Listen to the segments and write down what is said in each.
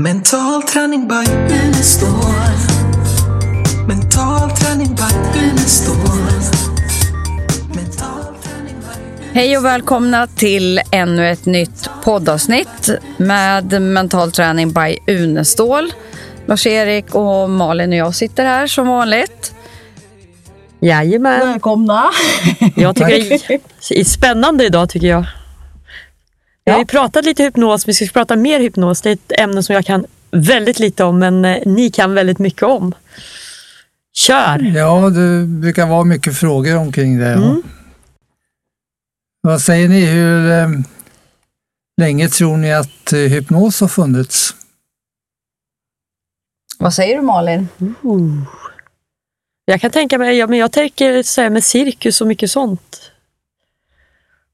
Mental träning by Unestål. Mental träning by Unestål. Hej och välkomna till ännu ett nytt poddavsnitt med mental träning by Unestål. Lars-Erik och Malin och jag sitter här som vanligt. Jajamän. Välkomna! Jag tycker det är spännande idag tycker jag. Vi har ju pratat lite hypnos, vi ska prata mer hypnos. Det är ett ämne som jag kan väldigt lite om, men eh, ni kan väldigt mycket om. Kör! Ja, det brukar vara mycket frågor omkring det. Mm. Vad säger ni, hur eh, länge tror ni att eh, hypnos har funnits? Vad säger du Malin? Ooh. Jag kan tänka mig, ja, men jag tänker så här med cirkus och mycket sånt.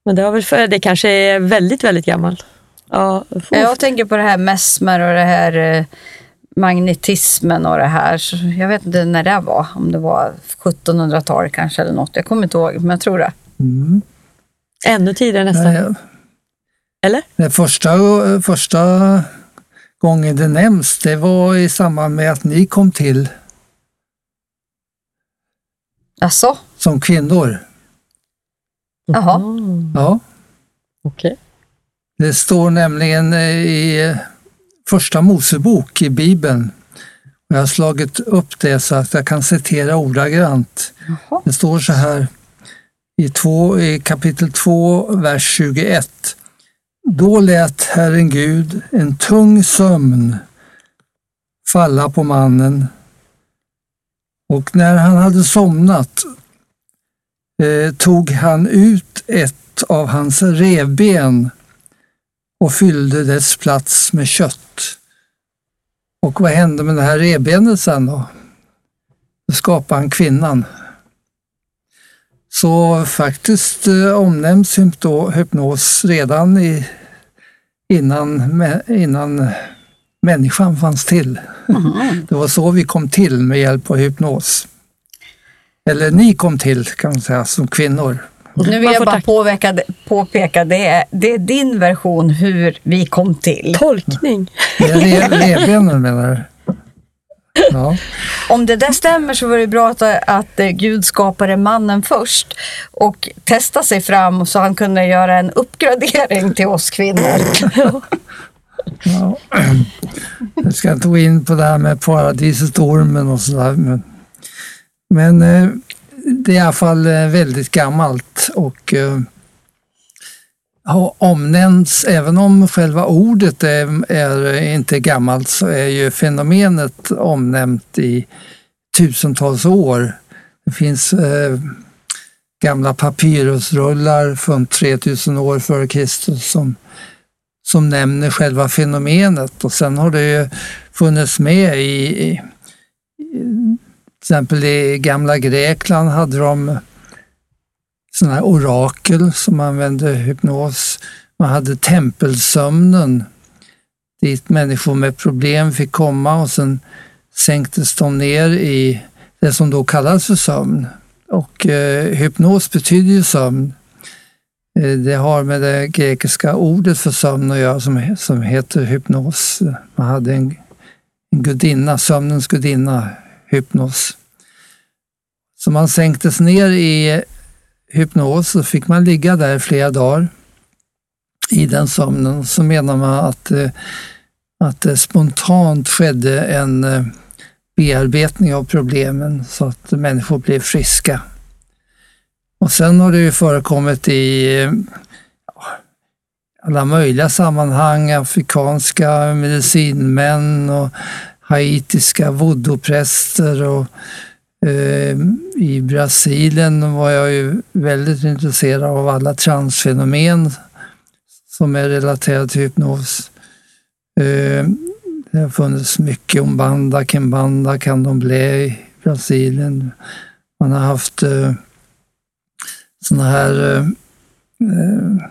Men det, har väl för, det kanske är väldigt, väldigt gammalt. Ja, Jag tänker på det här mesmer och det här eh, magnetismen och det här. Så Jag vet inte när det var, om det var 1700-tal kanske eller något. Jag kommer inte ihåg, men jag tror det. Mm. ännu tidigare nästan. Nej, Eller? Det första, första gången det nämns, det var i samband med att ni kom till Alltså, som kvinnor. Jaha. Mm, Ja, Okej. det står nämligen eh, i eh, första Mosebok i Bibeln. Jag har slagit upp det så att jag kan citera ordagrant. Jaha. Det står så här i, två, i kapitel 2, vers 21. Då lät Herren Gud en tung sömn falla på mannen och när han hade somnat eh, tog han ut ett av hans revben och fyllde dess plats med kött. Och vad hände med det här revbenet sen då? Då skapade han kvinnan. Så faktiskt eh, omnämns hypno- hypnos redan i, innan, innan människan fanns till. Det var så vi kom till med hjälp av hypnos. Eller ni kom till kan man säga som kvinnor. Nu vill jag bara påpeka, påpeka det, är, det är din version hur vi kom till. Tolkning. Det är re- revbenen menar du? Ja. Om det där stämmer så var det bra att, att eh, Gud skapade mannen först och testa sig fram så han kunde göra en uppgradering till oss kvinnor. Ja. Jag ska inte gå in på det här med paradiset, ormen och sådär. Men, men eh, det är i alla fall eh, väldigt gammalt och eh, har omnämnts, även om själva ordet är, är inte gammalt så är ju fenomenet omnämnt i tusentals år. Det finns eh, gamla papyrusrullar från 3000 år före Kristus som som nämner själva fenomenet och sen har det ju funnits med i, i till exempel i gamla Grekland hade de sådana här orakel som använde hypnos. Man hade tempelsömnen dit människor med problem fick komma och sen sänktes de ner i det som då kallas för sömn. Och eh, hypnos betyder ju sömn. Eh, Det har med det grekiska ordet för sömn att göra som, som heter hypnos. Man hade en, en gudinna, sömnens gudinna, hypnos. Så man sänktes ner i hypnos och fick man ligga där flera dagar i den sömnen. Så menar man att, eh, att det spontant skedde en eh, bearbetning av problemen så att människor blev friska. Och sen har det ju förekommit i alla möjliga sammanhang, afrikanska medicinmän och haitiska voodoo-präster och eh, i Brasilien var jag ju väldigt intresserad av alla transfenomen som är relaterade till hypnos. Eh, det har funnits mycket om banda, kimbanda, candomblé i Brasilien. Man har haft eh, sådana här eh, eh,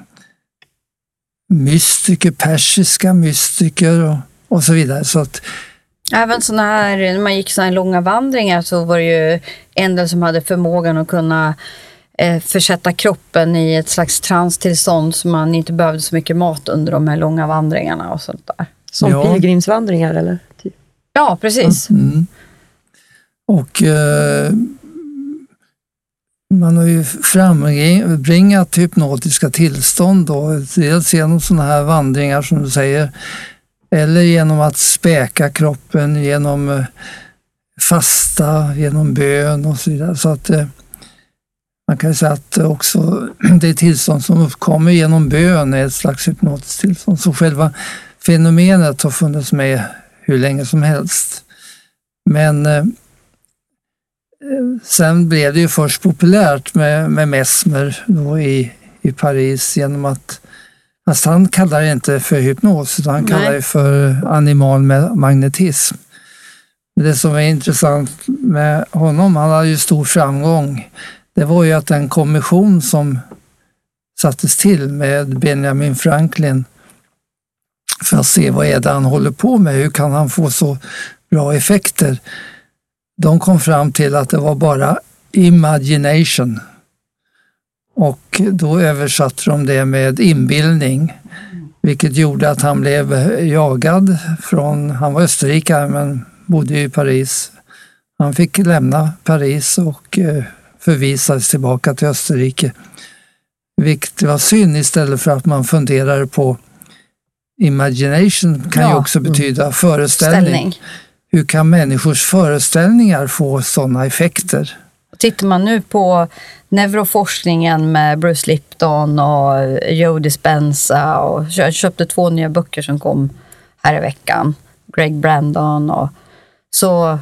mystiker, persiska mystiker och, och så vidare. Så att, Även såna här, när man gick såna här långa vandringar så var det ju en del som hade förmågan att kunna eh, försätta kroppen i ett slags transtillstånd så man inte behövde så mycket mat under de här långa vandringarna och sånt där. Som Ja. pilgrimsvandringar eller? Typ. Ja, precis. Mm. Och eh, man har ju frambringat hypnotiska tillstånd då, dels genom sådana här vandringar som du säger, eller genom att späka kroppen, genom eh, fasta, genom bön och så vidare. Så att eh, man kan säga att också det tillstånd som uppkommer genom bön är ett slags hypnotiskt tillstånd. Så själva fenomenet har funnits med hur länge som helst. Men eh, eh sen blev det ju först populärt med, med Mesmer då i, i Paris genom att Fast han kallar det inte för hypnos, utan han kallar Nej. det för animal ma- magnetism. Det som är intressant med honom, han hade ju stor framgång, det var ju att den kommission som sattes till med Benjamin Franklin för att se vad är det han håller på med, hur kan han få så bra effekter? De kom fram till att det var bara imagination. Och då översatte de det med inbildning, vilket gjorde att han blev jagad från, han var österrikare men bodde i Paris. Han fick lämna Paris och eh, förvisades tillbaka till Österrike. Vilket var synd istället för att man funderade på Imagination kan ju Ja. också betyda föreställning. Ställning. Hur kan människors föreställninningar få sådana effekter? Tittar man nu på neuroforskningen med Bruce Lipton och Joe Dispenza och jag köpte två nya böcker som kom här i veckan. Greg Brandon och så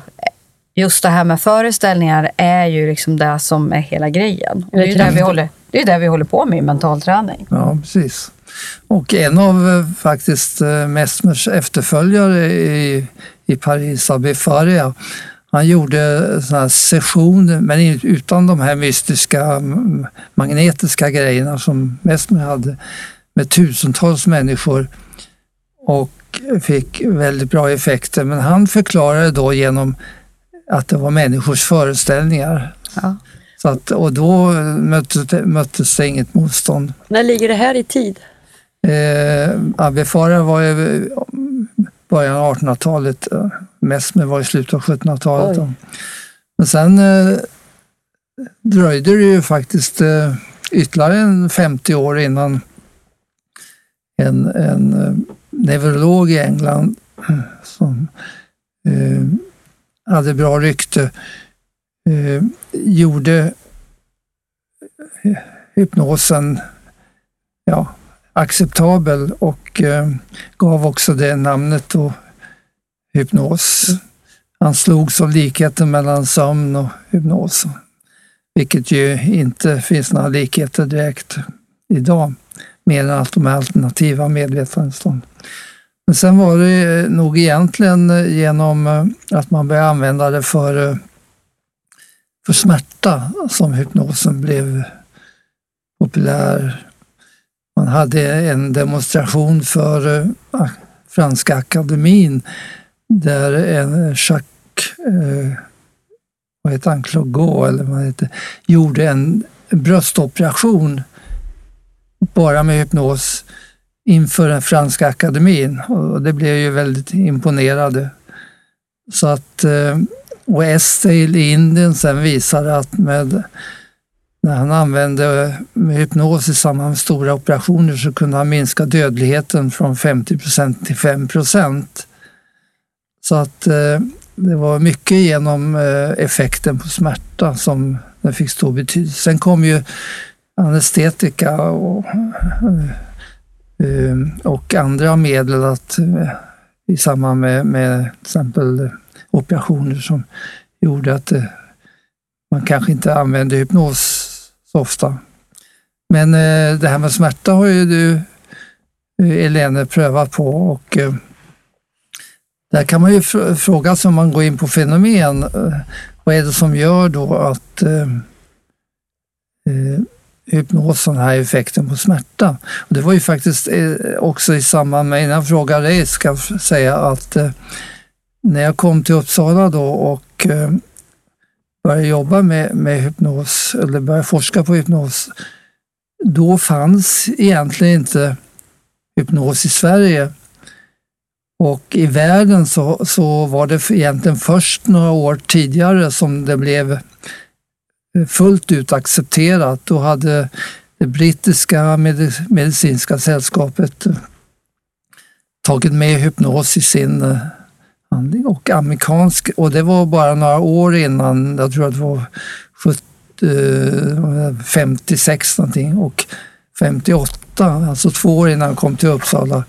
just det här med föreställningar är ju liksom det som är hela grejen. Och det är ju det vi håller, det är det vi håller på med i mental träning. Ja, precis. Och en av eh, faktiskt eh, Mesmers efterföljare i, i Paris, Abbe Faria, han gjorde såna sessioner, men utan de här mystiska mm, magnetiska grejerna som Mesmer hade, med tusentals människor och fick väldigt bra effekter. Men han förklarade då genom att det var människors föreställningar. Ja. Så att, och då möttes det, möttes det inget motstånd. När ligger det här i tid? Eh, Abbe Farah var i början av 1800-talet. Mesmer var i slutet av 1700-talet. Oj. Men sen eh, dröjde det ju faktiskt eh, ytterligare en 50 år innan en, en eh, neurolog i England eh, som eh, hade bra rykte eh, gjorde eh, hypnosen ja, acceptabel och eh, gav också det namnet då, hypnos. Han slogs av likheten mellan sömn och hypnos, vilket ju inte finns några likheter direkt idag, mer än att de är alternativa medvetandestånd. Men sen var det nog egentligen genom eh, att man började använda det för, eh, för smärta som hypnosen blev populär man hade en demonstration för eh, Franska akademin där en Jacques, eh, vad heter han, Clogot eller vad han heter, gjorde en bröstoperation bara med hypnos inför den franska akademin. Och det blev ju väldigt imponerade. Så att, eh, och Estale i Indien sen visade att med när han använde eh, med hypnos i samband med stora operationer så kunde han minska dödligheten från 50% till 5 så att eh, det var mycket genom eh, effekten på smärta som den fick stor betydelse. Sen kom ju anestetika och, eh, och andra medel att, i samband med, med till exempel operationer som gjorde att man kanske inte använde hypnos så ofta. Men det här med smärta har ju du, Elene, prövat på och där kan man ju fråga sig om man går in på fenomen. Eh, vad är det som gör då att eh, eh hypnosen har effekten på smärta? Och det var ju faktiskt eh, också i samband med, innan jag frågar dig, ska jag säga att eh, när jag kom till Uppsala då och eh, började jobba med, med hypnos, eller började forska på hypnos, då fanns egentligen inte hypnos i Sverige. Och i världen så, så var det egentligen först några år tidigare som det blev eh, fullt ut accepterat. Då hade det brittiska medicinska sällskapet eh, tagit med hypnos i sin eh, handling och amerikansk och det var bara några år innan, jag tror att det var 70, 56 någonting och 58, alltså två år innan han kom till Uppsala,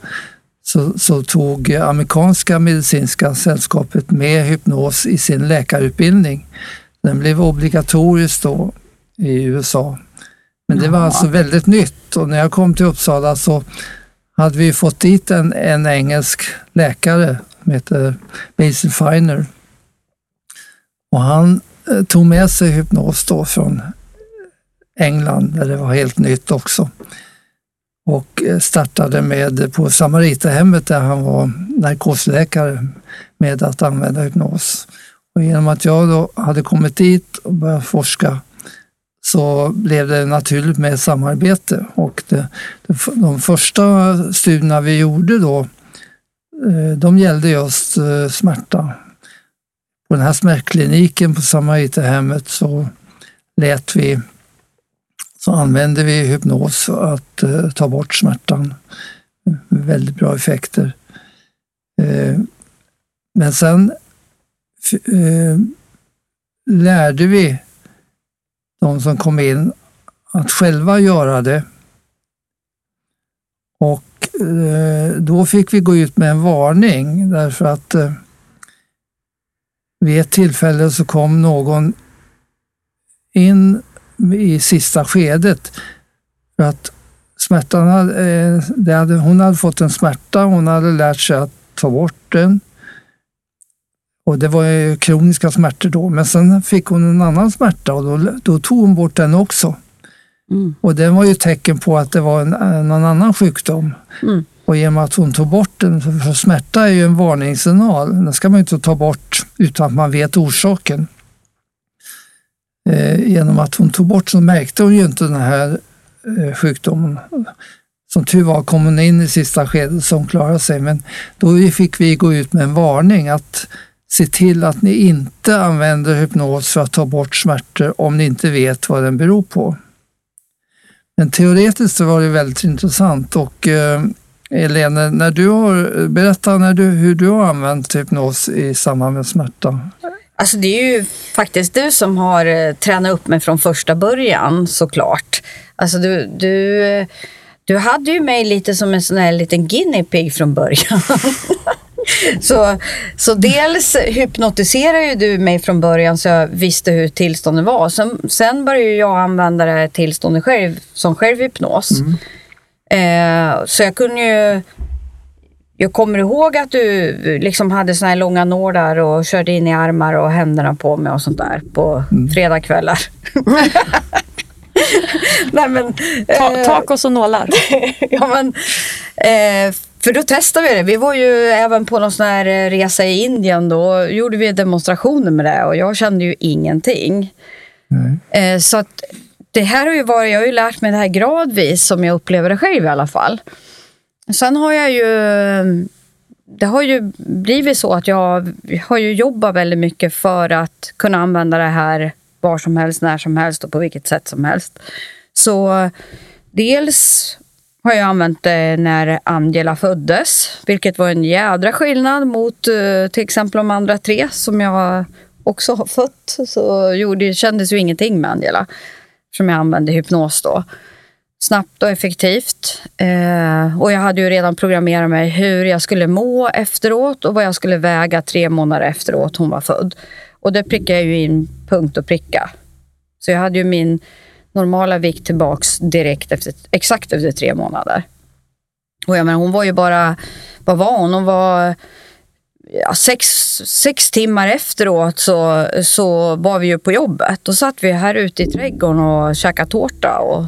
så, så, tog amerikanska medicinska sällskapet med hypnos i sin läkarutbildning. Den blev obligatorisk då i USA. Men det var ja. alltså väldigt nytt och när jag kom till Uppsala så hade vi fått dit en, en engelsk läkare som heter Basil Finer. Och han eh, tog med sig hypnos då från England där det var helt nytt också och eh, startade med på Samaritahemmet där han var narkosläkare med att använda hypnos. Och genom att jag då hade kommit dit och börjat forska så blev det naturligt med samarbete och det, de första studierna vi gjorde då, eh, de gällde just eh, smärta. På den här smärtkliniken på Samaritahemmet så lät vi så använder vi hypnos för att eh, ta bort smärtan. Väldigt bra effekter. Eh, men sen eh, lärde vi de som kom in att själva göra det. Och eh, då fick vi gå ut med en varning därför att eh, vid ett tillfälle så kom någon in i sista skedet. För att smärtan hade, eh, det hade, hon hade fått en smärta, hon hade lärt sig att ta bort den. Och det var ju kroniska smärtor då, men sen fick hon en annan smärta och då, då tog hon bort den också. Mm. Och det var ju tecken på att det var en, någon annan sjukdom. Mm. Och genom att hon tog bort den, för smärta är ju en varningssignal, den ska man inte ta bort utan att man vet orsaken. Eh, genom att hon tog bort så märkte hon ju inte den här eh, sjukdomen. Som tur var kom hon in i sista skedet så hon klarade sig, men då fick vi gå ut med en varning att se till att ni inte använder hypnos för att ta bort smärtor om ni inte vet vad den beror på. Men teoretiskt var det väldigt intressant och eh, Elene, när du har, berätta när du, hur du har använt hypnos i samband med smärta. Alltså det är ju faktiskt du som har eh, tränat upp mig från första början såklart. Alltså du, du, du hade ju mig lite som en sån här liten guinea pig från början. så, så dels hypnotiserade ju du mig från början så jag visste hur tillståndet var. Sen, sen började jag använda det här tillståndet själv som självhypnos. Mm. Eh, så jag kunde ju jag kommer ihåg att du liksom hade såna här långa nålar och körde in i armar och händerna på mig och sånt där på mm. fredagskvällar. Nej, men, Ta, eh, tacos och nålar. ja, men, eh, för då testade vi det. Vi var ju även på någon sån här eh, resa i Indien. Då gjorde vi demonstrationer med det och jag kände ju ingenting. Mm. Eh, så att det här har ju varit, jag har ju lärt mig det här gradvis som jag upplever det själv i alla fall. Sen har jag ju... Det har ju blivit så att jag har ju jobbat väldigt mycket för att kunna använda det här var som helst, när som helst och på vilket sätt som helst. Så dels har jag använt det när Angela föddes, vilket var en jädra skillnad mot eh, till exempel de andra tre som jag också har fött. Så det kändes ju ingenting med Angela, som jag använde hypnos då snabbt och effektivt. Eh, och jag hade ju redan programmerat mig hur jag skulle må efteråt och vad jag skulle väga tre månader efteråt hon var född. Och det prickade jag ju in punkt och pricka. Så jag hade ju min normala vikt tillbaks direkt efter, exakt efter tre månader. Och jag menar, hon var ju bara, vad var hon? Hon var ja, sex, sex timmar efteråt så, så var vi ju på jobbet. Då satt vi här ute i trädgården och käkade tårta och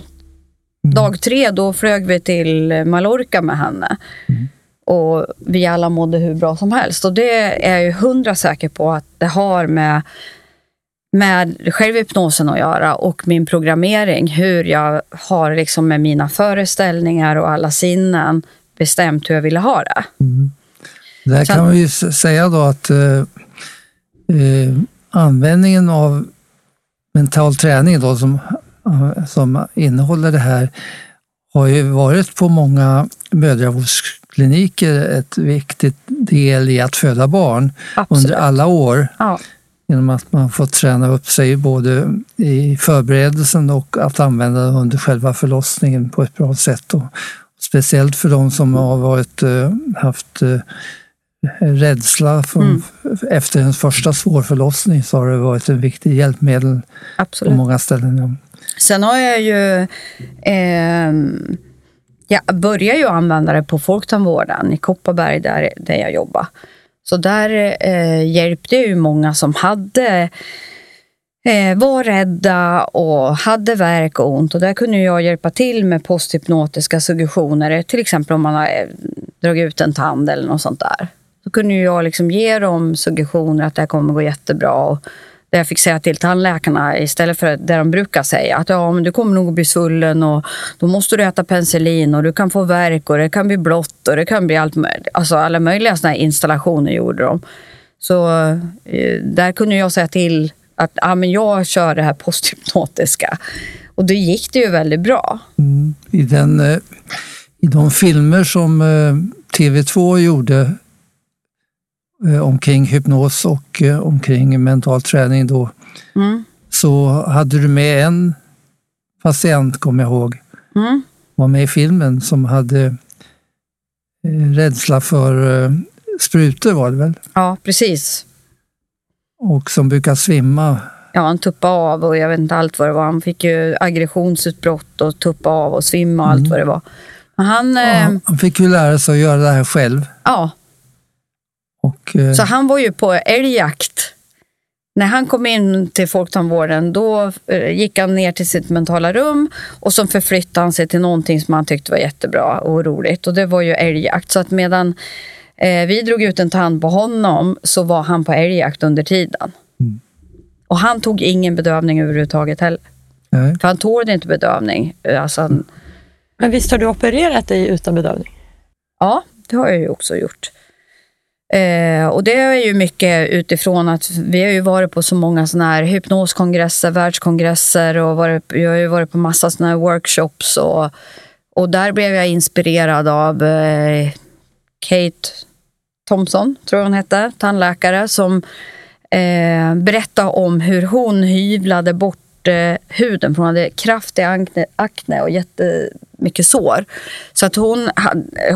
Dag tre då flög vi till Mallorca med henne. Mm. Och vi alla mådde hur bra som helst. Och det är jag ju hundra säker på att det har med, med självhypnosen att göra och min programmering. Hur jag har liksom med mina föreställningar och alla sinnen bestämt hur jag ville ha det. Mm. Där Sen- kan s- säga då att eh, eh, användningen av mental träning då, som, som innehåller det här har ju varit på många mödravårdskliniker ett viktigt del i att föda barn Absolut. under alla år. Ja. Genom att man fått träna upp sig både i förberedelsen och att använda det under själva förlossningen på ett bra sätt. Och speciellt för de som har varit, eh, haft eh, rädsla för, efter en första svår förlossning så har det varit ett viktigt hjälpmedel på Absolut. många ställen. Sen har jag ju... Eh, jag började ju använda det på Folktandvården i Kopparberg där, där jag jobbar. Så där eh, hjälpte jag ju många som hade eh, var rädda och hade värk och ont. Och där kunde jag hjälpa till med posthypnotiska suggestioner. Till exempel om man har eh, dragit ut en tand eller något sånt där. Då kunde jag liksom ge dem suggestioner att det här kommer gå jättebra. Och där jag fick säga till tandläkarna istället för det de brukar säga. Att ja, men du kommer nog att bli svullen och då måste du äta penicillin och du kan få värk och det kan bli blått och det kan bli allt möjligt. Alltså alla möjliga såna här installationer gjorde de. Så eh, där kunde jag säga till att ja, men jag kör det här posthypnotiska. Och då gick det ju väldigt bra. Mm. I, den, eh, I de filmer som eh, TV2 gjorde omkring hypnos och eh, omkring mental träning då, Mm. så hade du med en patient, kommer jag ihåg, Mm. var med i filmen som hade eh, rädsla för eh, sprutor var det väl? Ja, precis. Och som brukar svimma. Ja, han tuppade av och jag vet inte allt vad det var. Han fick ju aggressionsutbrott och tuppa av och svimma och allt vad det var. Men han, eh, Ja, han fick ju lära sig att göra det här själv. ja, Och, eh, så han var ju på älgjakt. När han kom in till Folktandvården då eh, gick han ner till sitt mentala rum och så förflyttade han sig till någonting som han tyckte var jättebra och roligt. Och det var ju älgjakt. Så att medan eh, vi drog ut en tand på honom så var han på älgjakt under tiden. Och han tog ingen bedövning överhuvudtaget heller. nej. För han tålde inte bedövning. Alltså, han- Men visst har du opererat dig utan bedövning? ja, det har jag ju också gjort. Eh, och det är ju mycket utifrån att vi har ju varit på så många såna här hypnoskongresser, världskongresser och varit, jag har ju varit på massa såna här workshops. Och, och där blev jag inspirerad av eh, Kate Thompson, tror jag hon hette, tandläkare, som eh, berättade om hur hon hyvlade bort eh, huden, för hon hade kraftig akne, och jättemycket sår. Så att hon,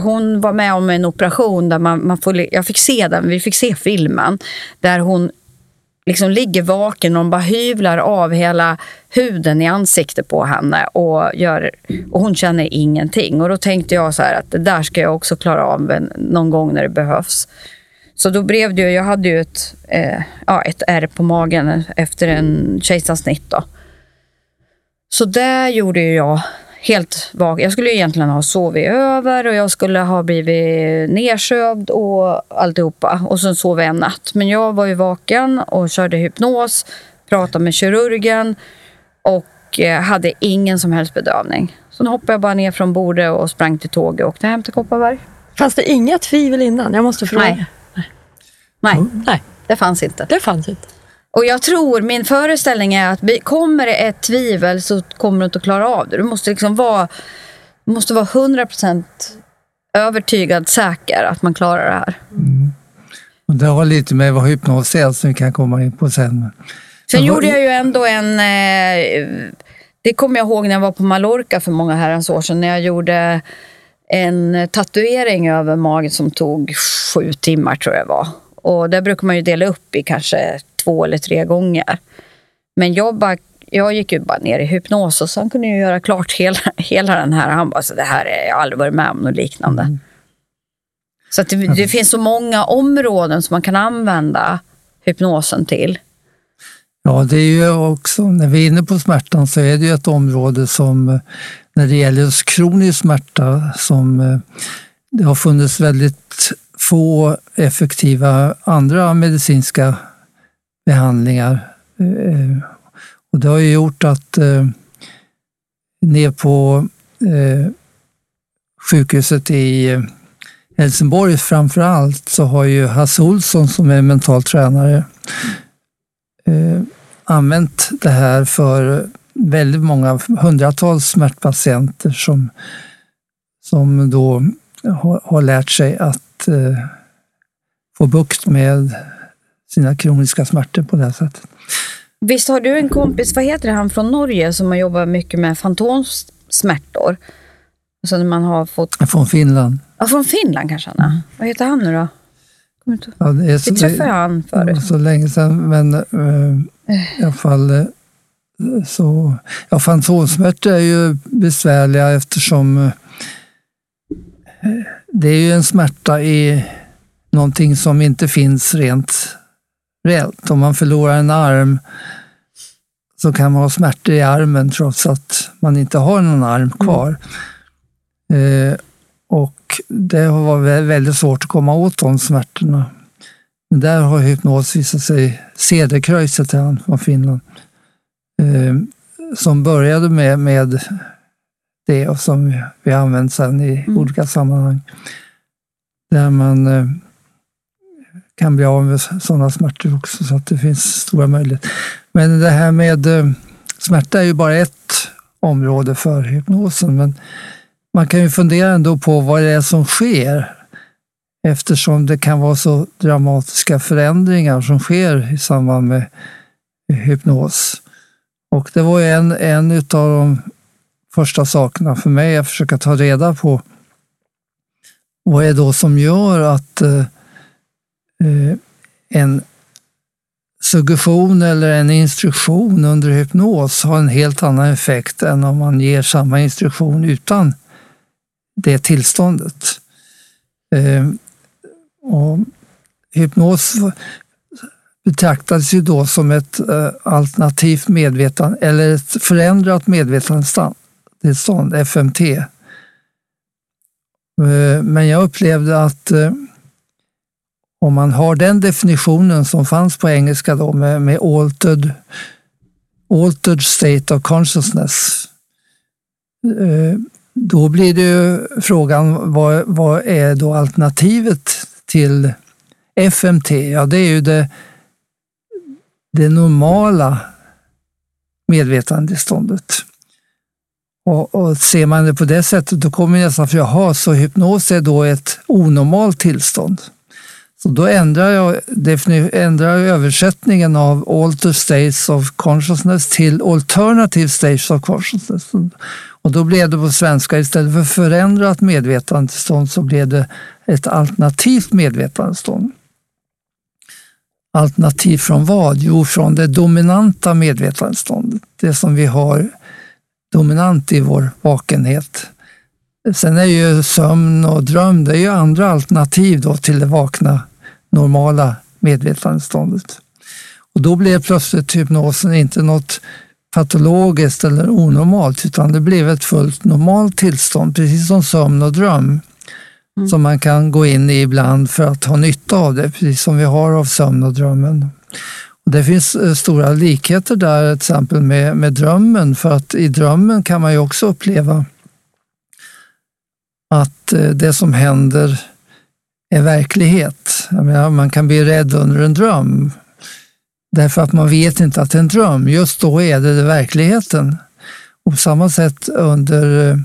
hon var med om en operation där man, man får, jag fick se den, vi fick se filmen, där hon liksom ligger vaken och bara hyvlar av hela huden i ansiktet på henne och, gör, och hon känner ingenting. Och då tänkte jag så här att det där ska jag också klara av någon gång när det behövs. Så då blev det ju, jag hade ju ett, eh, ja, ett ärr på magen efter en kejsarsnitt då. Så där gjorde jag helt vaken. Jag skulle egentligen ha sovit över och jag skulle ha blivit nersövd och alltihopa. Och sen sov jag en natt. Men jag var ju vaken och körde hypnos, pratade med kirurgen och eh, hade ingen som helst bedövning. Så nu hoppade jag bara ner från bordet och sprang till tåget och åkte hem till Kopparberg. Fanns det inga tvivel innan? Jag måste fråga. Nej. Nej, Nej, det fanns inte. det fanns inte. Och jag tror, min föreställning är att kommer det ett tvivel så kommer du inte att klara av det. Du måste liksom vara, måste vara 100% övertygad, säker att man klarar det här. Och det har lite med vad hypnos är som vi kan komma in på sen. Sen gjorde jag ju ändå en... Eh, det kommer jag ihåg när jag var på Mallorca för många herrans år sedan. När jag gjorde en tatuering över magen som tog sju timmar tror jag det var. Och där brukar man ju dela upp i kanske två eller tre gånger. Men jag, bara, jag gick ju bara ner i hypnos och sen kunde jag göra klart hela, hela den här. Han bara, så det här är jag aldrig varit med om något liknande. Så att det, det finns så många områden som man kan använda hypnosen till. Ja, det är ju också, när vi är inne på smärtan så är det ju ett område som, när det gäller kronisk smärta, som eh, det har funnits väldigt få effektiva andra medicinska behandlingar. Eh, och det har ju gjort att eh, ner på eh, sjukhuset i Helsingborg framför allt så har ju Hasse Olsson som är mental tränare använt det här för väldigt många, hundratals smärtpatienter som, som då har, har lärt sig att eh, få bukt med sina kroniska smärtor på det sättet. Visst har du en kompis, vad heter han från Norge, som har jobbat mycket med fantomsmärtor? Alltså när man har fått... Från Finland. Ja, från Finland kanske han är. Mm. Vad heter han nu då? Ja, det är så, Vi träffade han förut. Det var så länge sedan, men uh, i alla fall uh, så... Ja, fantomsmärtor är ju besvärliga eftersom uh, det är ju en smärta i någonting som inte finns rent reellt. Om man förlorar en arm så kan man ha smärtor i armen trots att man inte har någon arm mm. kvar. Mm. Eh, och det har varit väldigt svårt att komma åt de smärtorna. Men där har hypnos visat sig, Cederkreuz heter han från Finland, eh, som började med, med det och som vi, vi använt sedan i mm. olika sammanhang. Där man eh, kan bli av med sådana smärtor också, så att det finns stora möjligheter. Men det här med eh, smärta är ju bara ett område för hypnosen, men man kan ju fundera ändå på vad det är som sker eftersom det kan vara så dramatiska förändringar som sker i samband med hypnos. Och det var en, en av de första sakerna för mig att försöka ta reda på vad är det då som gör att Eh, Eh, en suggestion eller en instruktion under hypnos har en helt annan effekt än om man ger samma instruktion utan det tillståndet. Eh, och hypnos betraktades ju då som ett eh, alternativt medvetande eller ett förändrat medvetandetillstånd, FMT. Men jag upplevde att om man har den definitionen som fanns på engelska då med, med altered, altered state of consciousness, eh, då blir det ju frågan vad, vad är då alternativet till FMT? Ja, det är ju det, det normala medvetandetillståndet. Och, och ser man det på det sättet, då kommer man nästan för jaha, så hypnos är då ett onormalt tillstånd. Så då ändrar jag, ändrar jag översättningen av alter states of consciousness till alternative states of consciousness. Och då blev det på svenska, istället för förändrat medvetandestånd så blev det ett alternativt medvetandestånd. Alternativ från vad? Jo, från det dominanta medvetandeståndet. Det som vi har dominant i vår vakenhet. Sen är ju sömn och dröm, det är ju andra alternativ då till det vakna normala medvetandeståndet. Och då blev plötsligt hypnosen inte något patologiskt eller onormalt, utan det blev ett fullt normalt tillstånd, precis som sömn och dröm, mm. som man kan gå in i ibland för att ha nytta av det, precis som vi har av sömn och drömmen. Och det finns eh, stora likheter där, till exempel med, med drömmen, för att i drömmen kan man ju också uppleva att eh, det som händer är verklighet. Menar, man kan bli rädd under en dröm därför att man vet inte att det är en dröm. Just då är det, verkligheten. Och på samma sätt under eh,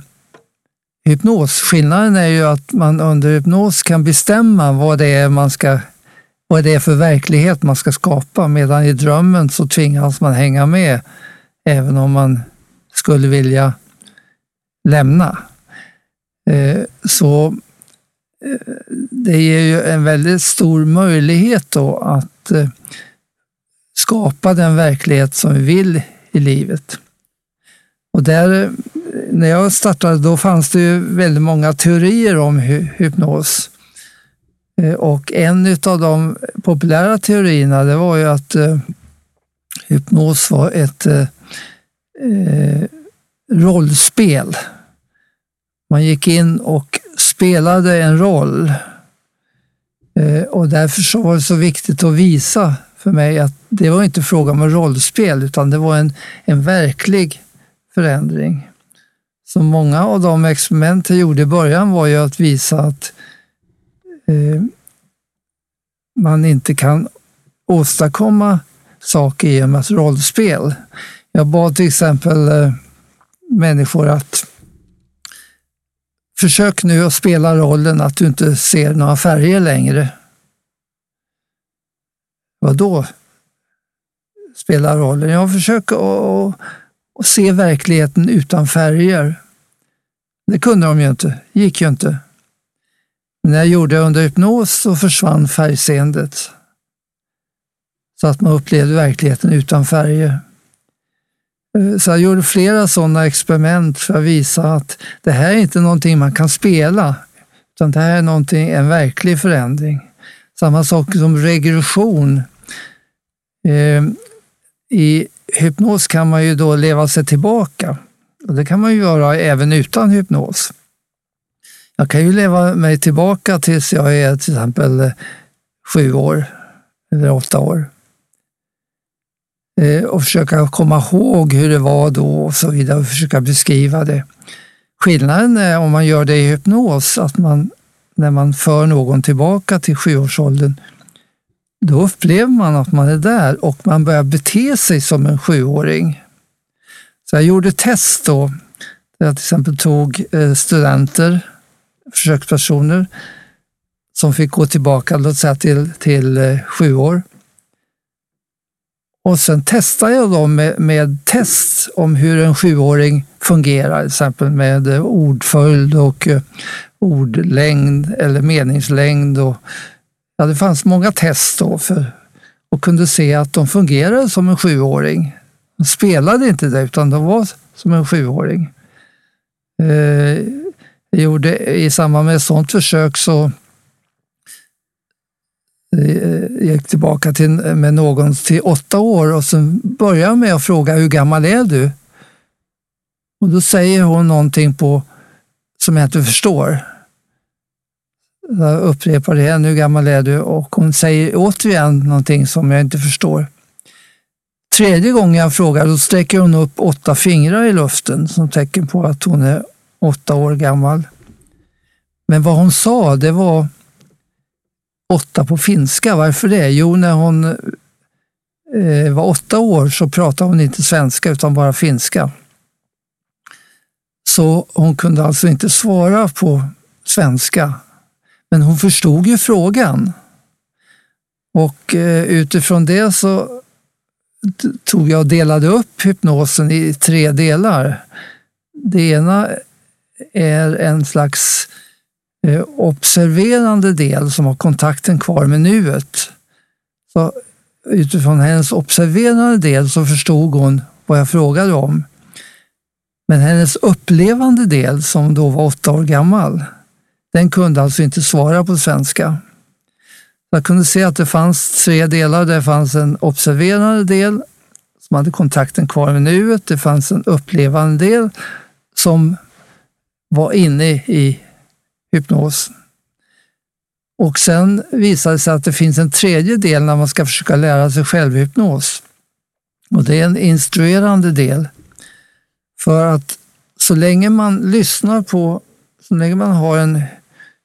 hypnos. Skillnaden är ju att man under hypnos kan bestämma vad det är man ska vad det är för verklighet man ska skapa medan i drömmen så tvingas man hänga med även om man skulle vilja lämna. Eh, så det ger ju en väldigt stor möjlighet då att eh, skapa den verklighet som vi vill i livet. Och där, eh, när jag startade då fanns det ju väldigt många teorier om hypnos. Eh, och en av de populära teorierna det var ju att hypnos var ett rollspel. Man gick in och spelade en roll. Eh, och därför så var det så viktigt att visa för mig att det var inte fråga om rollspel utan det var en, en verklig förändring. Så många av de experiment jag gjorde i början var ju att visa att eh, man inte kan åstadkomma saker genom ett rollspel. Jag bad till exempel eh, människor att försök nu att spela rollen att du inte ser några färger längre. Vad då? Spela rollen? Jag försöker att, att se verkligheten utan färger. Det kunde de ju inte, gick ju inte. Men när jag gjorde det under hypnos så försvann färgseendet. Så att man upplevde verkligheten utan färger. Eh, så jag gjorde flera sådana experiment för att visa att det här är inte någonting man kan spela, utan det här är någonting, en verklig förändring. Samma sak som regression. Ehm, I hypnos kan man ju då leva sig tillbaka. Och det kan man ju göra även utan hypnos. Jag kan ju leva mig tillbaka tills jag är till exempel sju år eller åtta år. Eh, och försöka komma ihåg hur det var då och så vidare och försöka beskriva det. Skillnaden är om man gör det i hypnos, att man när man för någon tillbaka till sjuårsåldern, då upplever man att man är där och man börjar bete sig som en sjuåring. Så jag gjorde test då, där jag till exempel tog eh, studenter, försökspersoner, som fick gå tillbaka låt säga, till, till eh, sju år. Och sen testar jag dem med, med test om hur en sjuåring fungerar, till exempel med eh, ordföljd och eh, ordlängd eller meningslängd. Och, ja, det fanns många test då för, och kunde se att de fungerade som en sjuåring. De spelade inte det, utan de var som en sjuåring. Eh, jag gjorde, I samband med ett sådant försök så Eh, gick tillbaka till, med någon till åtta år och sen började jag med att fråga hur gammal är du? Och då säger hon någonting på som jag inte förstår. Jag upprepar det igen, hur gammal är du? Och hon säger återigen någonting som jag inte förstår. Tredje gången jag frågar, då sträcker hon upp åtta fingrar i luften som tecken på att hon är åtta år gammal. Men vad hon sa, det var åtta på finska. Varför det? Jo, när hon eh, var åtta år så pratade hon inte svenska utan bara finska. Så hon kunde alltså inte svara på svenska. Men hon förstod ju frågan. Och eh, utifrån det så tog jag och delade upp hypnosen i tre delar. Det ena är en slags Eh, Eh, observerande del som har kontakten kvar med nuet. Så utifrån hennes observerande del så förstod hon vad jag frågade om. Men hennes upplevande del, som då var åtta år gammal, den kunde alltså inte svara på svenska. Jag kunde se att det fanns tre delar. Det fanns en observerande del som hade kontakten kvar med nuet. Det fanns en upplevande del som var inne i hypnos. Och sen visar det sig att det finns en tredje del när man ska försöka lära sig självhypnos. Och det är en instruerande del. För att så länge man lyssnar på, så länge man har en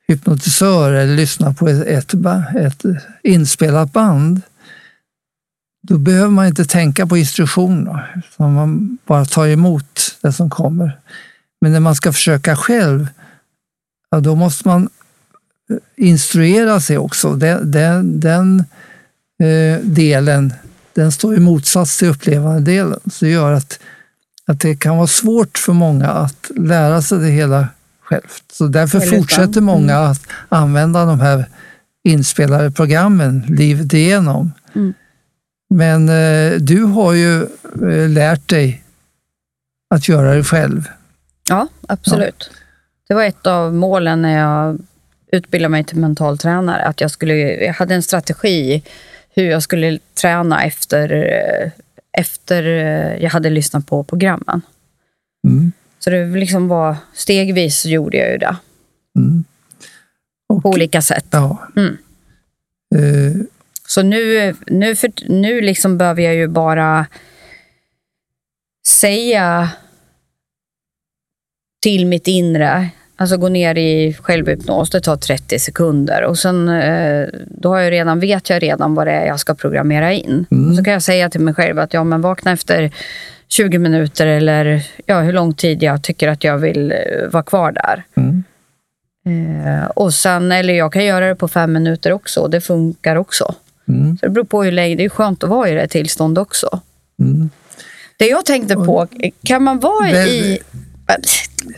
hypnotisör eller lyssnar på ett, ett, ett inspelat band, då behöver man inte tänka på instruktioner, utan man bara tar emot det som kommer. Men när man ska försöka själv, ja, då måste man eh, instruera sig också. Den, den, den eh, delen den står i motsats till upplevande delen. Så det gör att, att det kan vara svårt för många att lära sig det hela självt. Så därför fortsätter många mm. att använda de här inspelade programmen livet igenom. Mm. Men eh, du har ju eh, lärt dig att göra det själv. Ja, absolut. Ja. Det var ett av målen när jag utbildade mig till mentaltränare. Att jag, skulle, jag hade en strategi hur jag skulle träna efter, efter jag hade lyssnat på programmen. Mm. Så det liksom var stegvis så gjorde jag ju det. Mm. Och, på olika sätt. Ja. Mm. Uh. Så nu, nu, för, nu liksom behöver jag ju bara säga till mitt inre Alltså gå ner i självhypnos, det tar 30 sekunder. Och sen eh, då har jag redan, vet jag redan vad det är jag ska programmera in. Mm. Så kan jag säga till mig själv att ja, men vakna efter 20 minuter eller ja, hur lång tid jag tycker att jag vill eh, vara kvar där. Mm. Eh, och sen, eller jag kan göra det på fem minuter också och det funkar också. Mm. Så det beror på hur länge, det är skönt att vara i det tillstånd också. Mm. Det jag tänkte på, kan man vara i...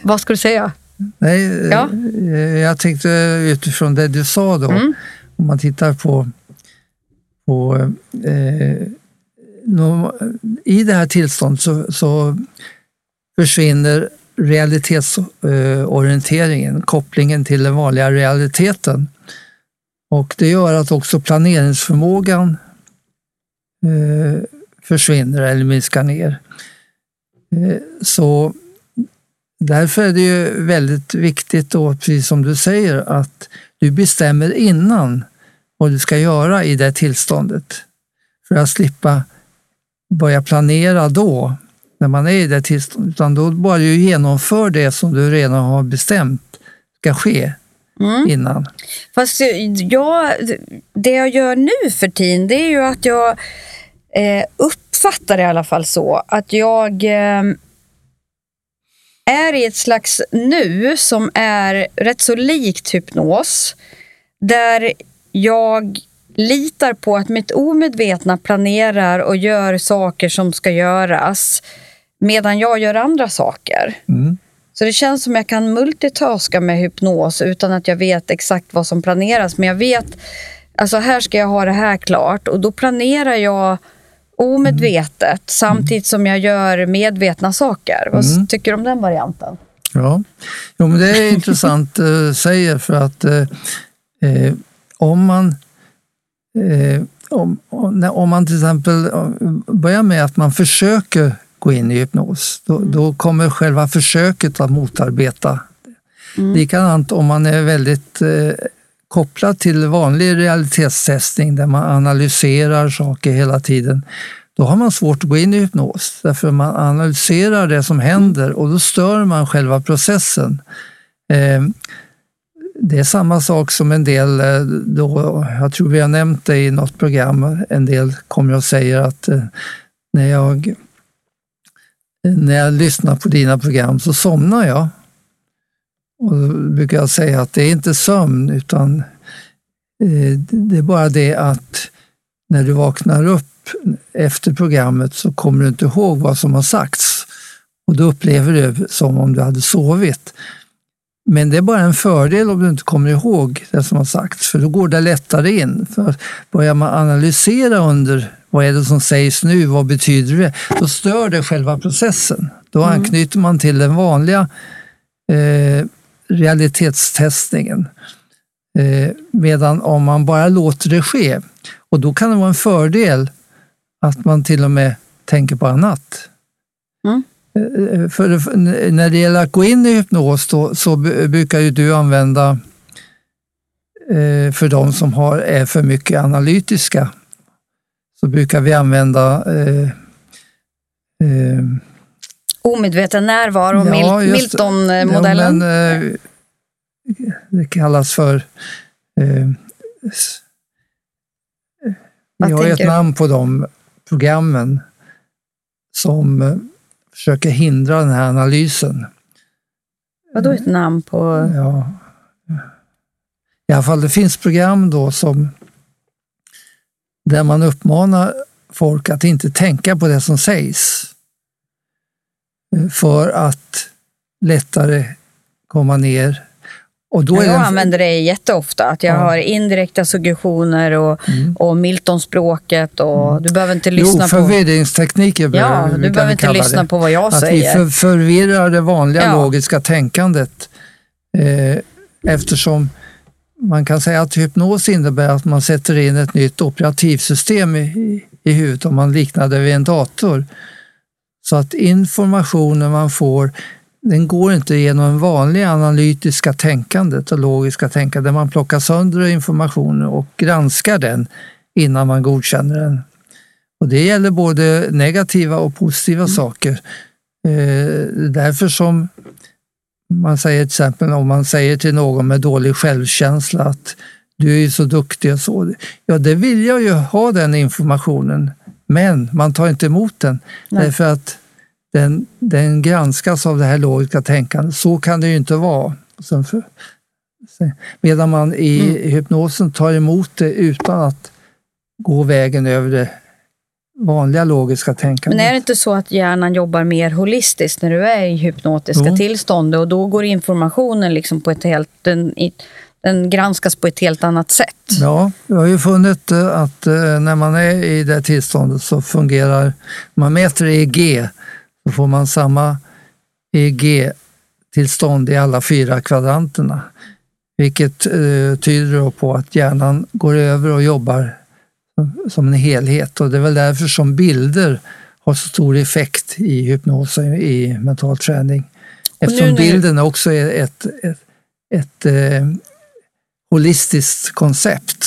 Vad ska du säga? Nej, Ja. eh, jag tänkte utifrån det du sa då, Mm. om man tittar på, på eh, nå- i det här tillståndet så, så försvinner realitetsorienteringen, kopplingen till den vanliga realiteten. Och det gör att också planeringsförmågan eh, försvinner eller minskar ner. Eh, så därför är det ju väldigt viktigt då, precis som du säger, att du bestämmer innan vad du ska göra i det tillståndet. För att slippa börja planera då, när man är i det tillståndet, utan då bara du genomför det som du redan har bestämt ska ske Mm. innan. Fast jag, det jag gör nu för tiden, det är ju att jag eh, uppfattar det i alla fall så att jag eh, är i ett slags nu som är rätt så likt hypnos. Där jag litar på att mitt omedvetna planerar och gör saker som ska göras medan jag gör andra saker. Mm. Så det känns som jag kan multitaska med hypnos utan att jag vet exakt vad som planeras. Men jag vet, alltså här ska jag ha det här klart och då planerar jag omedvetet samtidigt som jag gör medvetna saker. Vad Mm. tycker du om den varianten? Ja, jo, men det är intressant uh, säger för att eh, eh, om man eh, om, om, man till exempel eh, börjar med att man försöker gå in i hypnos, då, då kommer själva försöket att motarbeta. Likadant om man är väldigt kopplat till vanlig realitetstestning där man analyserar saker hela tiden, då har man svårt att gå in i hypnos. Därför man analyserar det som händer och då stör man själva processen. Eh, det är samma sak som en del, eh, då, jag tror vi har nämnt det i något program, en del kommer och säger att eh, när jag, när jag lyssnar på dina program så somnar jag. Och då brukar jag säga att det är inte sömn utan eh, det är bara det att när du vaknar upp efter programmet så kommer du inte ihåg vad som har sagts. Och då upplever du det som om du hade sovit. Men det är bara en fördel om du inte kommer ihåg det som har sagts, för då går det lättare in. För börjar man analysera under vad är det som sägs nu, vad betyder det? Då stör det själva processen. Då anknyter man till den vanliga eh, realitetstestningen. Eh, medan om man bara låter det ske, och då kan det vara en fördel att man till och med tänker på annat. Mm. Eh, För, för när det gäller att gå in i hypnos då, så brukar ju du använda eh, för de som har, är för mycket analytiska, så brukar vi använda eh, eh, Omedveten närvaro, Ja, Milton-modellen. Ja, eh, det kallas för... Eh, vi har ett namn på de programmen som eh, försöker hindra den här analysen. Vadå ett namn på... Ja. I alla fall, det finns program då som där man uppmanar folk att inte tänka på det som sägs för att lättare komma ner. Och då är jag det en- använder det jätteofta, att jag Ja. har indirekta suggestioner och, Mm. och Milton-språket och du behöver inte Jo, lyssna på... förvirringstekniker Ja, du vi behöver inte lyssna det. på vad jag Att vi säger. för, förvirrar det vanliga Ja. logiska tänkandet. Eh, eftersom man kan säga att hypnos innebär att man sätter in ett nytt operativsystem i, i, i huvudet om man liknar det vid en dator. Så att informationen man får den går inte genom vanliga analytiska tänkandet och logiska tänkandet där man plockar sönder informationen och granskar den innan man godkänner den. Och det gäller både negativa och positiva saker. Eh, därför som Man säger till exempel om man säger till någon med dålig självkänsla att du är ju så duktig och så. Ja, det vill jag ju ha den informationen, men man tar inte emot den Nej. därför att den, den granskas av det här logiska tänkandet. Så kan det ju inte vara. Sen för, sen- medan man i Mm. hypnosen tar emot det utan att gå vägen över det vanliga logiska tänkandet. Men är det inte så att hjärnan jobbar mer holistiskt när du är i hypnotiska Jo. tillstånd och då går informationen liksom på ett helt, den, den granskas på ett helt annat sätt? Ja, jag har ju funnit eh, att eh, när man är i det tillståndet så fungerar, man mäter EEG så får man samma EEG-tillstånd i alla fyra kvadranterna. Vilket eh, tyder då på att hjärnan går över och jobbar som- en helhet och det är väl därför som bilder har så stor effekt i hypnos och i mental träning. Eftersom nu när- bilden också är ett, ett, ett eh, holistiskt koncept.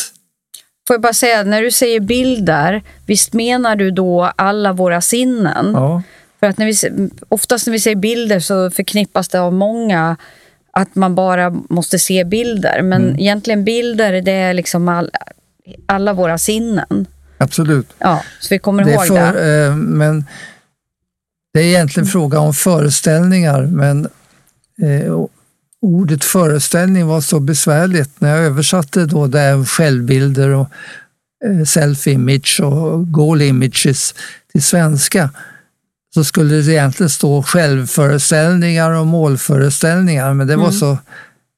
Får jag bara säga, när du säger bilder, visst menar du då alla våra sinnen? Ja, För att när vi, oftast när vi säger bilder så förknippas det av många att man bara måste se bilder. Men Mm. egentligen bilder, det är liksom all, alla våra sinnen. absolut. Ja, så vi kommer Det ihåg för, det. eh, men det är egentligen fråga om föreställningar, men eh, ordet föreställning var så besvärligt när jag översatte då det här självbilder och eh, self-image och goal images till svenska så skulle det egentligen stå självföreställningar och målföreställningar, men det var så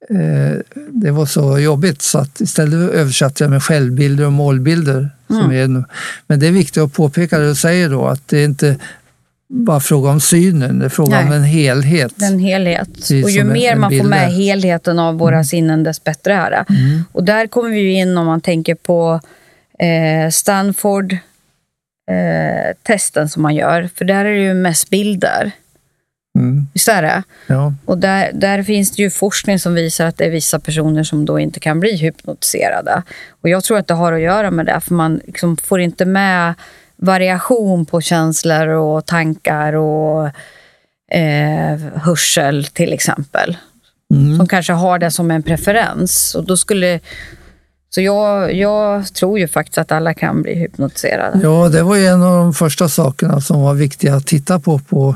eh, det var så jobbigt så att istället översatte jag med självbilder och målbilder. Som är nu. Men det är viktigt att påpeka det du säger då, att det är inte bara fråga om synen, det är fråga om Nej. en helhet. Den helhet. Precis Och ju en- mer en man får bild med. Mm. helheten av våra sinnen, dess bättre är det. Och där kommer vi in om man tänker på eh, Stanford eh, testen som man gör. För där är det ju mest bilder. Mm, Visst är det? ja. Och där, där finns det ju forskning som visar att det är vissa personer som då inte kan bli hypnotiserade. Och jag tror att det har att göra med det, för man liksom får inte med variation på känslor och tankar och eh, hörsel till exempel. Mm. Som kanske har det som en preferens. Och då skulle... Så jag, jag tror ju faktiskt att alla kan bli hypnotiserade. ja, det var ju en av de första sakerna som var viktiga att titta på på,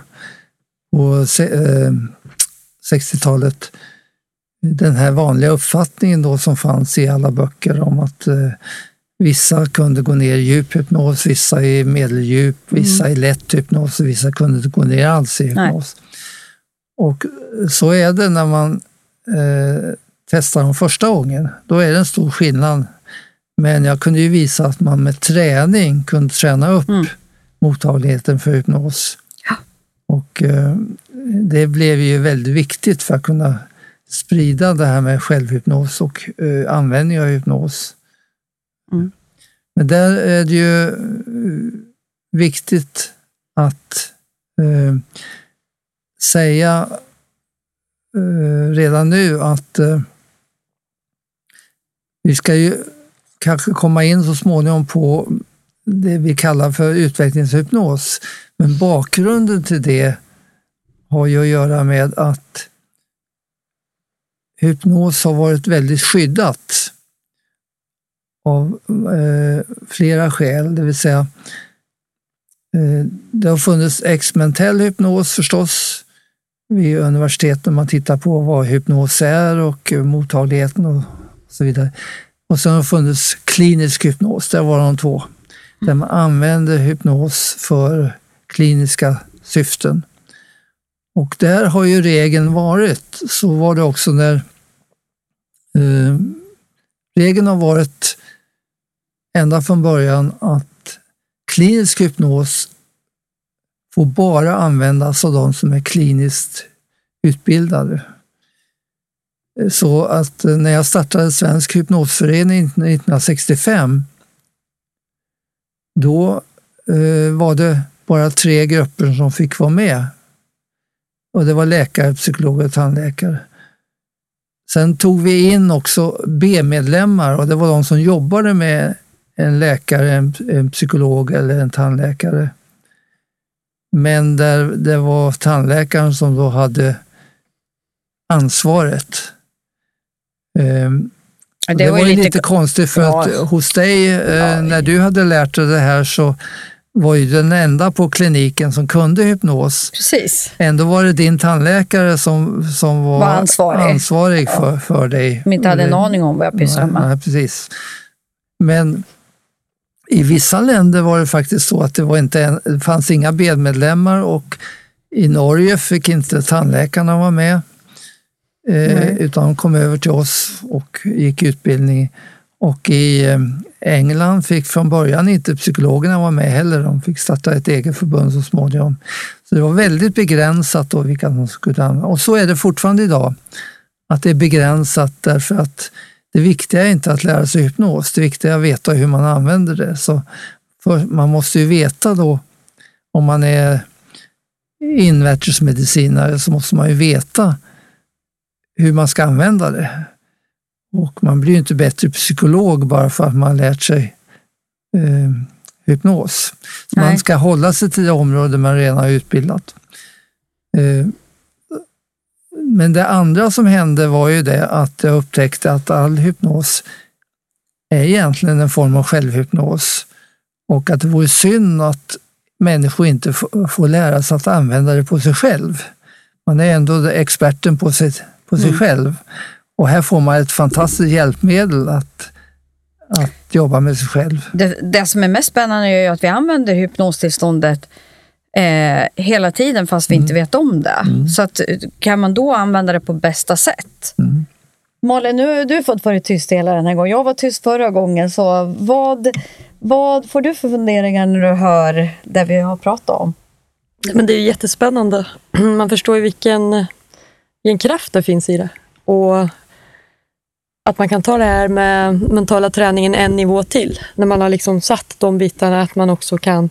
på eh, 60-talet. Den här vanliga uppfattningen då som fanns i alla böcker om att eh, vissa kunde gå ner i djup hypnos, vissa i medeldjup, vissa i lätt hypnos och vissa kunde inte gå ner alls i hypnos. Och så är det när man eh, testar dem första gången. Då är det en stor skillnad. Men jag kunde ju visa att man med träning kunde träna upp Mm. mottagligheten för hypnos. Ja. Och eh, det blev ju väldigt viktigt för att kunna sprida det här med självhypnos och eh, användning av hypnos. Mm. Men där är det ju eh, viktigt att eh, säga eh, redan nu att eh, vi ska ju kanske komma in så småningom på det vi kallar för utvecklingshypnos. Men bakgrunden till det har ju att göra med att hypnos har varit väldigt skyddat av eh, flera skäl, det vill säga eh, det har funnits experimentell hypnos förstås. Vid universiteten man tittar på vad hypnos är och mottagligheten och så vidare. Och sen har det funnits klinisk hypnos, det var de två, där man använder hypnos för kliniska syften. Och där har ju regeln varit, så var det också när eh, regeln har varit ända från början att klinisk hypnos får bara användas av de som är kliniskt utbildade. Så att eh, när jag startade Svensk hypnosförening 1965 då eh, var det bara tre grupper som fick vara med. Och det var läkare, psykologer och tandläkare. Sen tog vi in också B-medlemmar och det var de som jobbade med en läkare, en, en psykolog eller en tandläkare. Men där det var tandläkaren som då hade ansvaret. Ehm, Det, det, var, ju lite, konstigt för Ja. att hos dig, eh, Ja. när du hade lärt dig det här så var ju den enda på kliniken som kunde hypnos. Precis. Ändå var det din tandläkare som, som var, Var ansvarig. ansvarig för, för dig. Som inte hade en aning om vad jag pysslade med. nej, precis. Men i vissa länder var det faktiskt så att det, var inte det fanns inga bedmedlemmar och i Norge fick inte tandläkarna vara med. Eh, utan de kom över till oss och gick utbildning. Och i eh, England fick från början inte psykologerna vara med heller. De fick starta ett eget förbund så småningom. Så det var väldigt begränsat då vilka de skulle använda. Och så är det fortfarande idag. Att det är begränsat därför att det viktiga är inte att lära sig hypnos, det viktiga är att veta hur man använder det. Så man måste ju veta då, om man är invärtesmedicinare, så måste man ju veta hur man ska använda det. Och man blir ju inte bättre psykolog bara för att man lärt sig eh, hypnos. Man ska hålla sig till det område man redan har utbildat. Eh, men det andra som hände var ju det att jag upptäckte att all hypnos är egentligen en form av självhypnos och att det vore synd att människor inte får lära sig att använda det på sig själv. Man är ändå experten på sig, på sig själv och här får man ett fantastiskt hjälpmedel att, att jobba med sig själv. Det, det som är mest spännande är ju att vi använder hypnostillståndet eh, hela tiden fast vi inte vet om det. Så att, kan man då använda det på bästa sätt? Mm. Malin, nu har du fått vara tyst hela den här gången. Jag var tyst förra gången. Så vad, vad får du för funderingar när du hör det vi har pratat om? Men det är ju jättespännande. Man förstår ju vilken, vilken kraft det finns i det. Och att man kan ta det här med mentala träningen en nivå till. När man har liksom satt de bitarna, att man också kan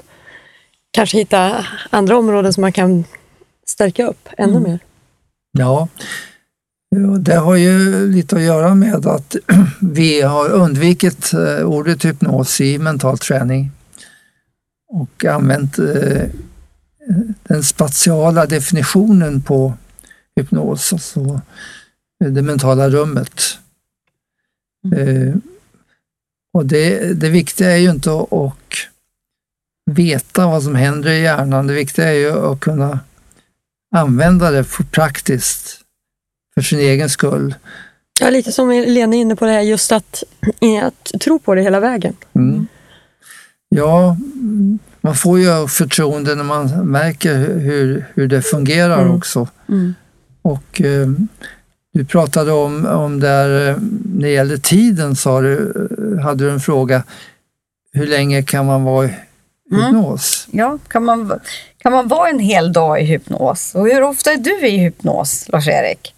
kanske hitta andra områden som man kan stärka upp ännu mer. Ja, det har ju lite att göra med att vi har undvikit eh, ordet hypnos i mental träning och använt eh, den spatiala definitionen på hypnos, alltså det mentala rummet. Eh, Och det, det viktiga är ju inte att och veta vad som händer i hjärnan, det viktiga är ju att kunna använda det för praktiskt för sin egen skull. Ja, lite som Lena är inne på det här, just att, att tro på det hela vägen. Mm. Ja, man får ju förtroende när man märker hur, hur det fungerar Mm. också. Mm. Och eh, du pratade om, om där, eh, när det gäller tiden, sa du, eh, hade du en fråga. Hur länge kan man vara i hypnos? Ja, kan man, kan man vara en hel dag i hypnos? Och hur ofta är du i hypnos, Lars-Erik?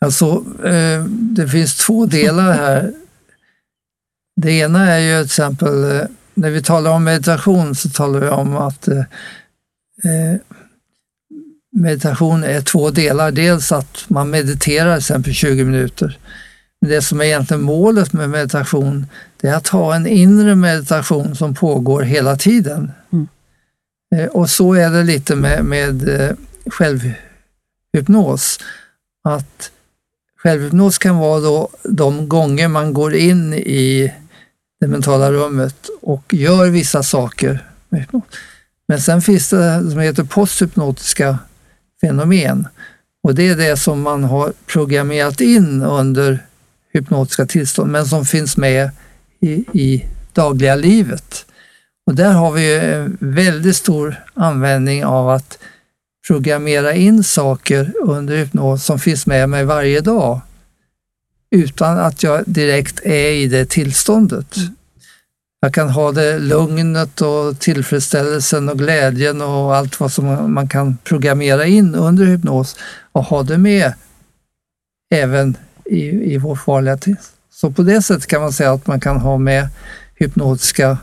Alltså, eh, det finns två delar här. Det ena är ju till exempel, eh, när vi talar om meditation så talar vi om att eh, eh, meditation är två delar. Dels att man mediterar till exempel 20 minuter. Det som är egentligen målet med meditation, det är att ha en inre meditation som pågår hela tiden. Eh, Och så är det lite med, med eh, självhypnos. Att Självhypnos kan vara då de gånger man går in i det mentala rummet och gör vissa saker med hypnos. Men sen finns det som heter posthypnotiska fenomen och det är det som man har programmerat in under hypnotiska tillstånd men som finns med i, i dagliga livet. Och där har vi väldigt stor användning av att programmera in saker under hypnos som finns med mig varje dag utan att jag direkt är i det tillståndet. Jag kan ha det lugnet och tillfredsställelsen och glädjen och allt vad som man kan programmera in under hypnos och ha det med även i, i vår vanliga tillstånd. Så på det sättet kan man säga att man kan ha med hypnotiska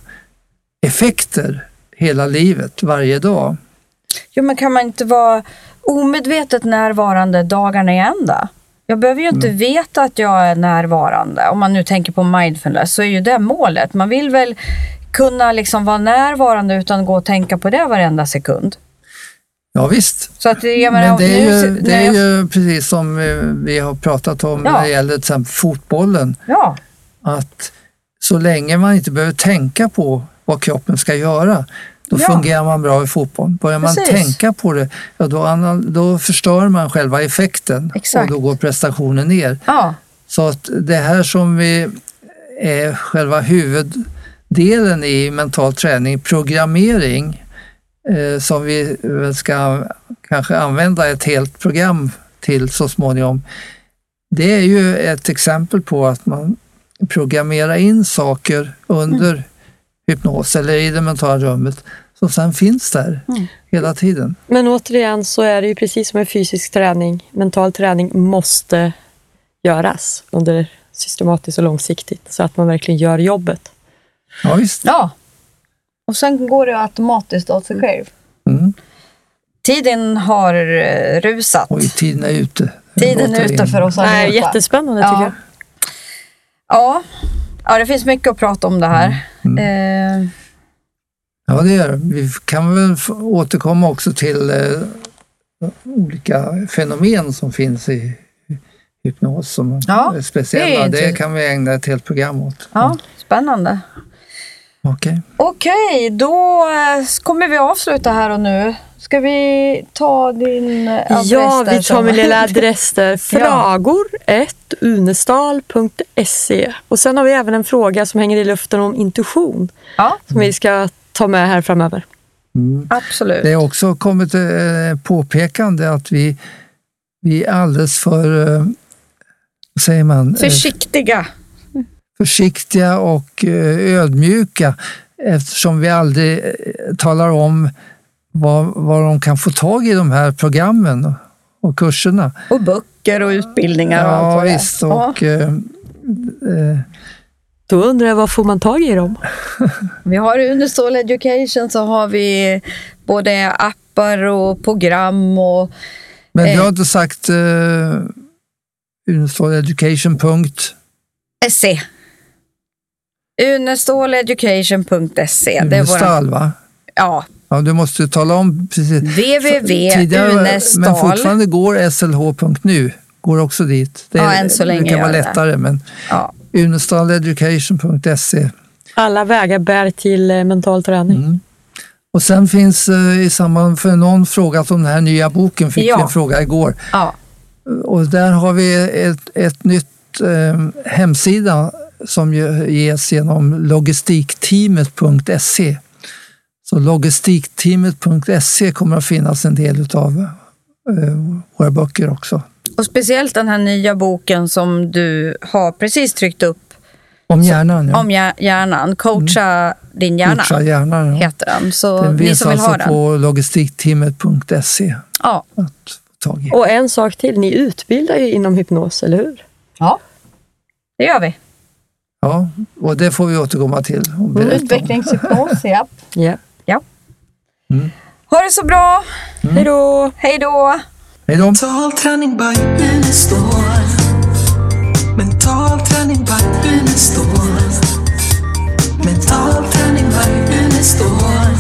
effekter hela livet, varje dag. Jo, men kan man inte vara omedvetet närvarande dagarna i ända? Jag behöver ju inte veta att jag är närvarande. Om man nu tänker på mindfulness så är ju det målet. Man vill väl kunna liksom vara närvarande utan att gå och tänka på det varenda sekund. Ja, visst. Så att jag menar, Men det är, ju, det är ju precis som vi har pratat om Ja. när det gäller till exempel fotbollen. Ja, Att så länge man inte behöver tänka på vad kroppen ska göra, då Ja. fungerar man bra i fotboll. Börjar man Precis. tänka på det, ja, då, då förstör man själva effekten Exakt. och då går prestationen ner. ja, Så att det här som vi är själva huvuddelen i mental träning, programmering, som vi ska kanske använda ett helt program till så småningom. Det är ju ett exempel på att man programmerar in saker under hypnos eller i det mentala rummet som sen finns där hela tiden. Men återigen så är det ju precis som med fysisk träning. Mental träning måste göras under systematiskt och långsiktigt så att man verkligen gör jobbet. Ja, visst. ja. Och sen går det automatiskt av sig själv. Mm. Tiden har eh, rusat. Oj, tiden är ute. Tiden är ute in. för oss Nej, allihopa. jättespännande Ja. tycker jag. Ja. ja, det finns mycket att prata om det här. Eh, Ja, det gör det. Vi kan väl återkomma också till eh, olika fenomen som finns i hypnos som Ja, är speciella. det är Det, kan vi ägna ett helt program åt. ja, spännande. Okej. Okej, då eh, kommer vi avsluta här och nu. Ska vi ta din eh, adress Ja, där vi tar min lilla adress där. Fragor unestal.se Och sen har vi även en fråga som hänger i luften om intuition Ja, som vi ska ta med här framöver. Mm. absolut. Det har också kommit eh, påpekande att vi, vi är alldeles för, eh, vad säger man, eh, Försiktiga. Försiktiga och eh, ödmjuka eftersom vi aldrig eh, talar om vad, vad de kan få tag i de här programmen och, kurserna. Och böcker och utbildningar och allt Ja vad det visst, och eh, eh, Då undrar jag, vad får man tag i dem? Vi har i Unestål Education så har vi både appar och program och men du Eh. har inte sagt eh, Uneståleducation.se. SE. Uneståleducation.se. Det är våran, Unestall va? ja, Ja, du måste tala om precis. Tidigare, men fortfarande går slh.nu, går också dit. Det, Ja, än så länge det kan vara det. lättare, men Ja, unestaleducation.se. Alla vägar bär till eh, mental träning. Mm. Och sen finns eh, i samband för någon frågat om den här nya boken, fick Ja. vi en fråga igår. ja, Och där har vi ett, ett nytt eh, hemsida som ges genom logistikteamet.se. Så logistikteamet.se kommer att finnas en del av eh, våra böcker också. och speciellt den här nya boken som du har precis tryckt upp Om hjärnan, ja. om hjär- hjärnan. Coacha din hjärna Coacha hjärnan. Ja. heter den. Så Den ni som vill alltså ha den. på logistikteamet.se Ja. Och en sak till, ni utbildar ju inom hypnos, eller hur? ja, det gör vi. Ja, och det får vi återkomma till. Och. Utvecklingspsykos, ja. ja. ja. Mm. Ha det så bra! Mm. Hej då! Hej då! Mental träning by Unestål Mental träning by Unestål Mental träning by Unestål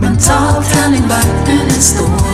Mental träning by Unestål.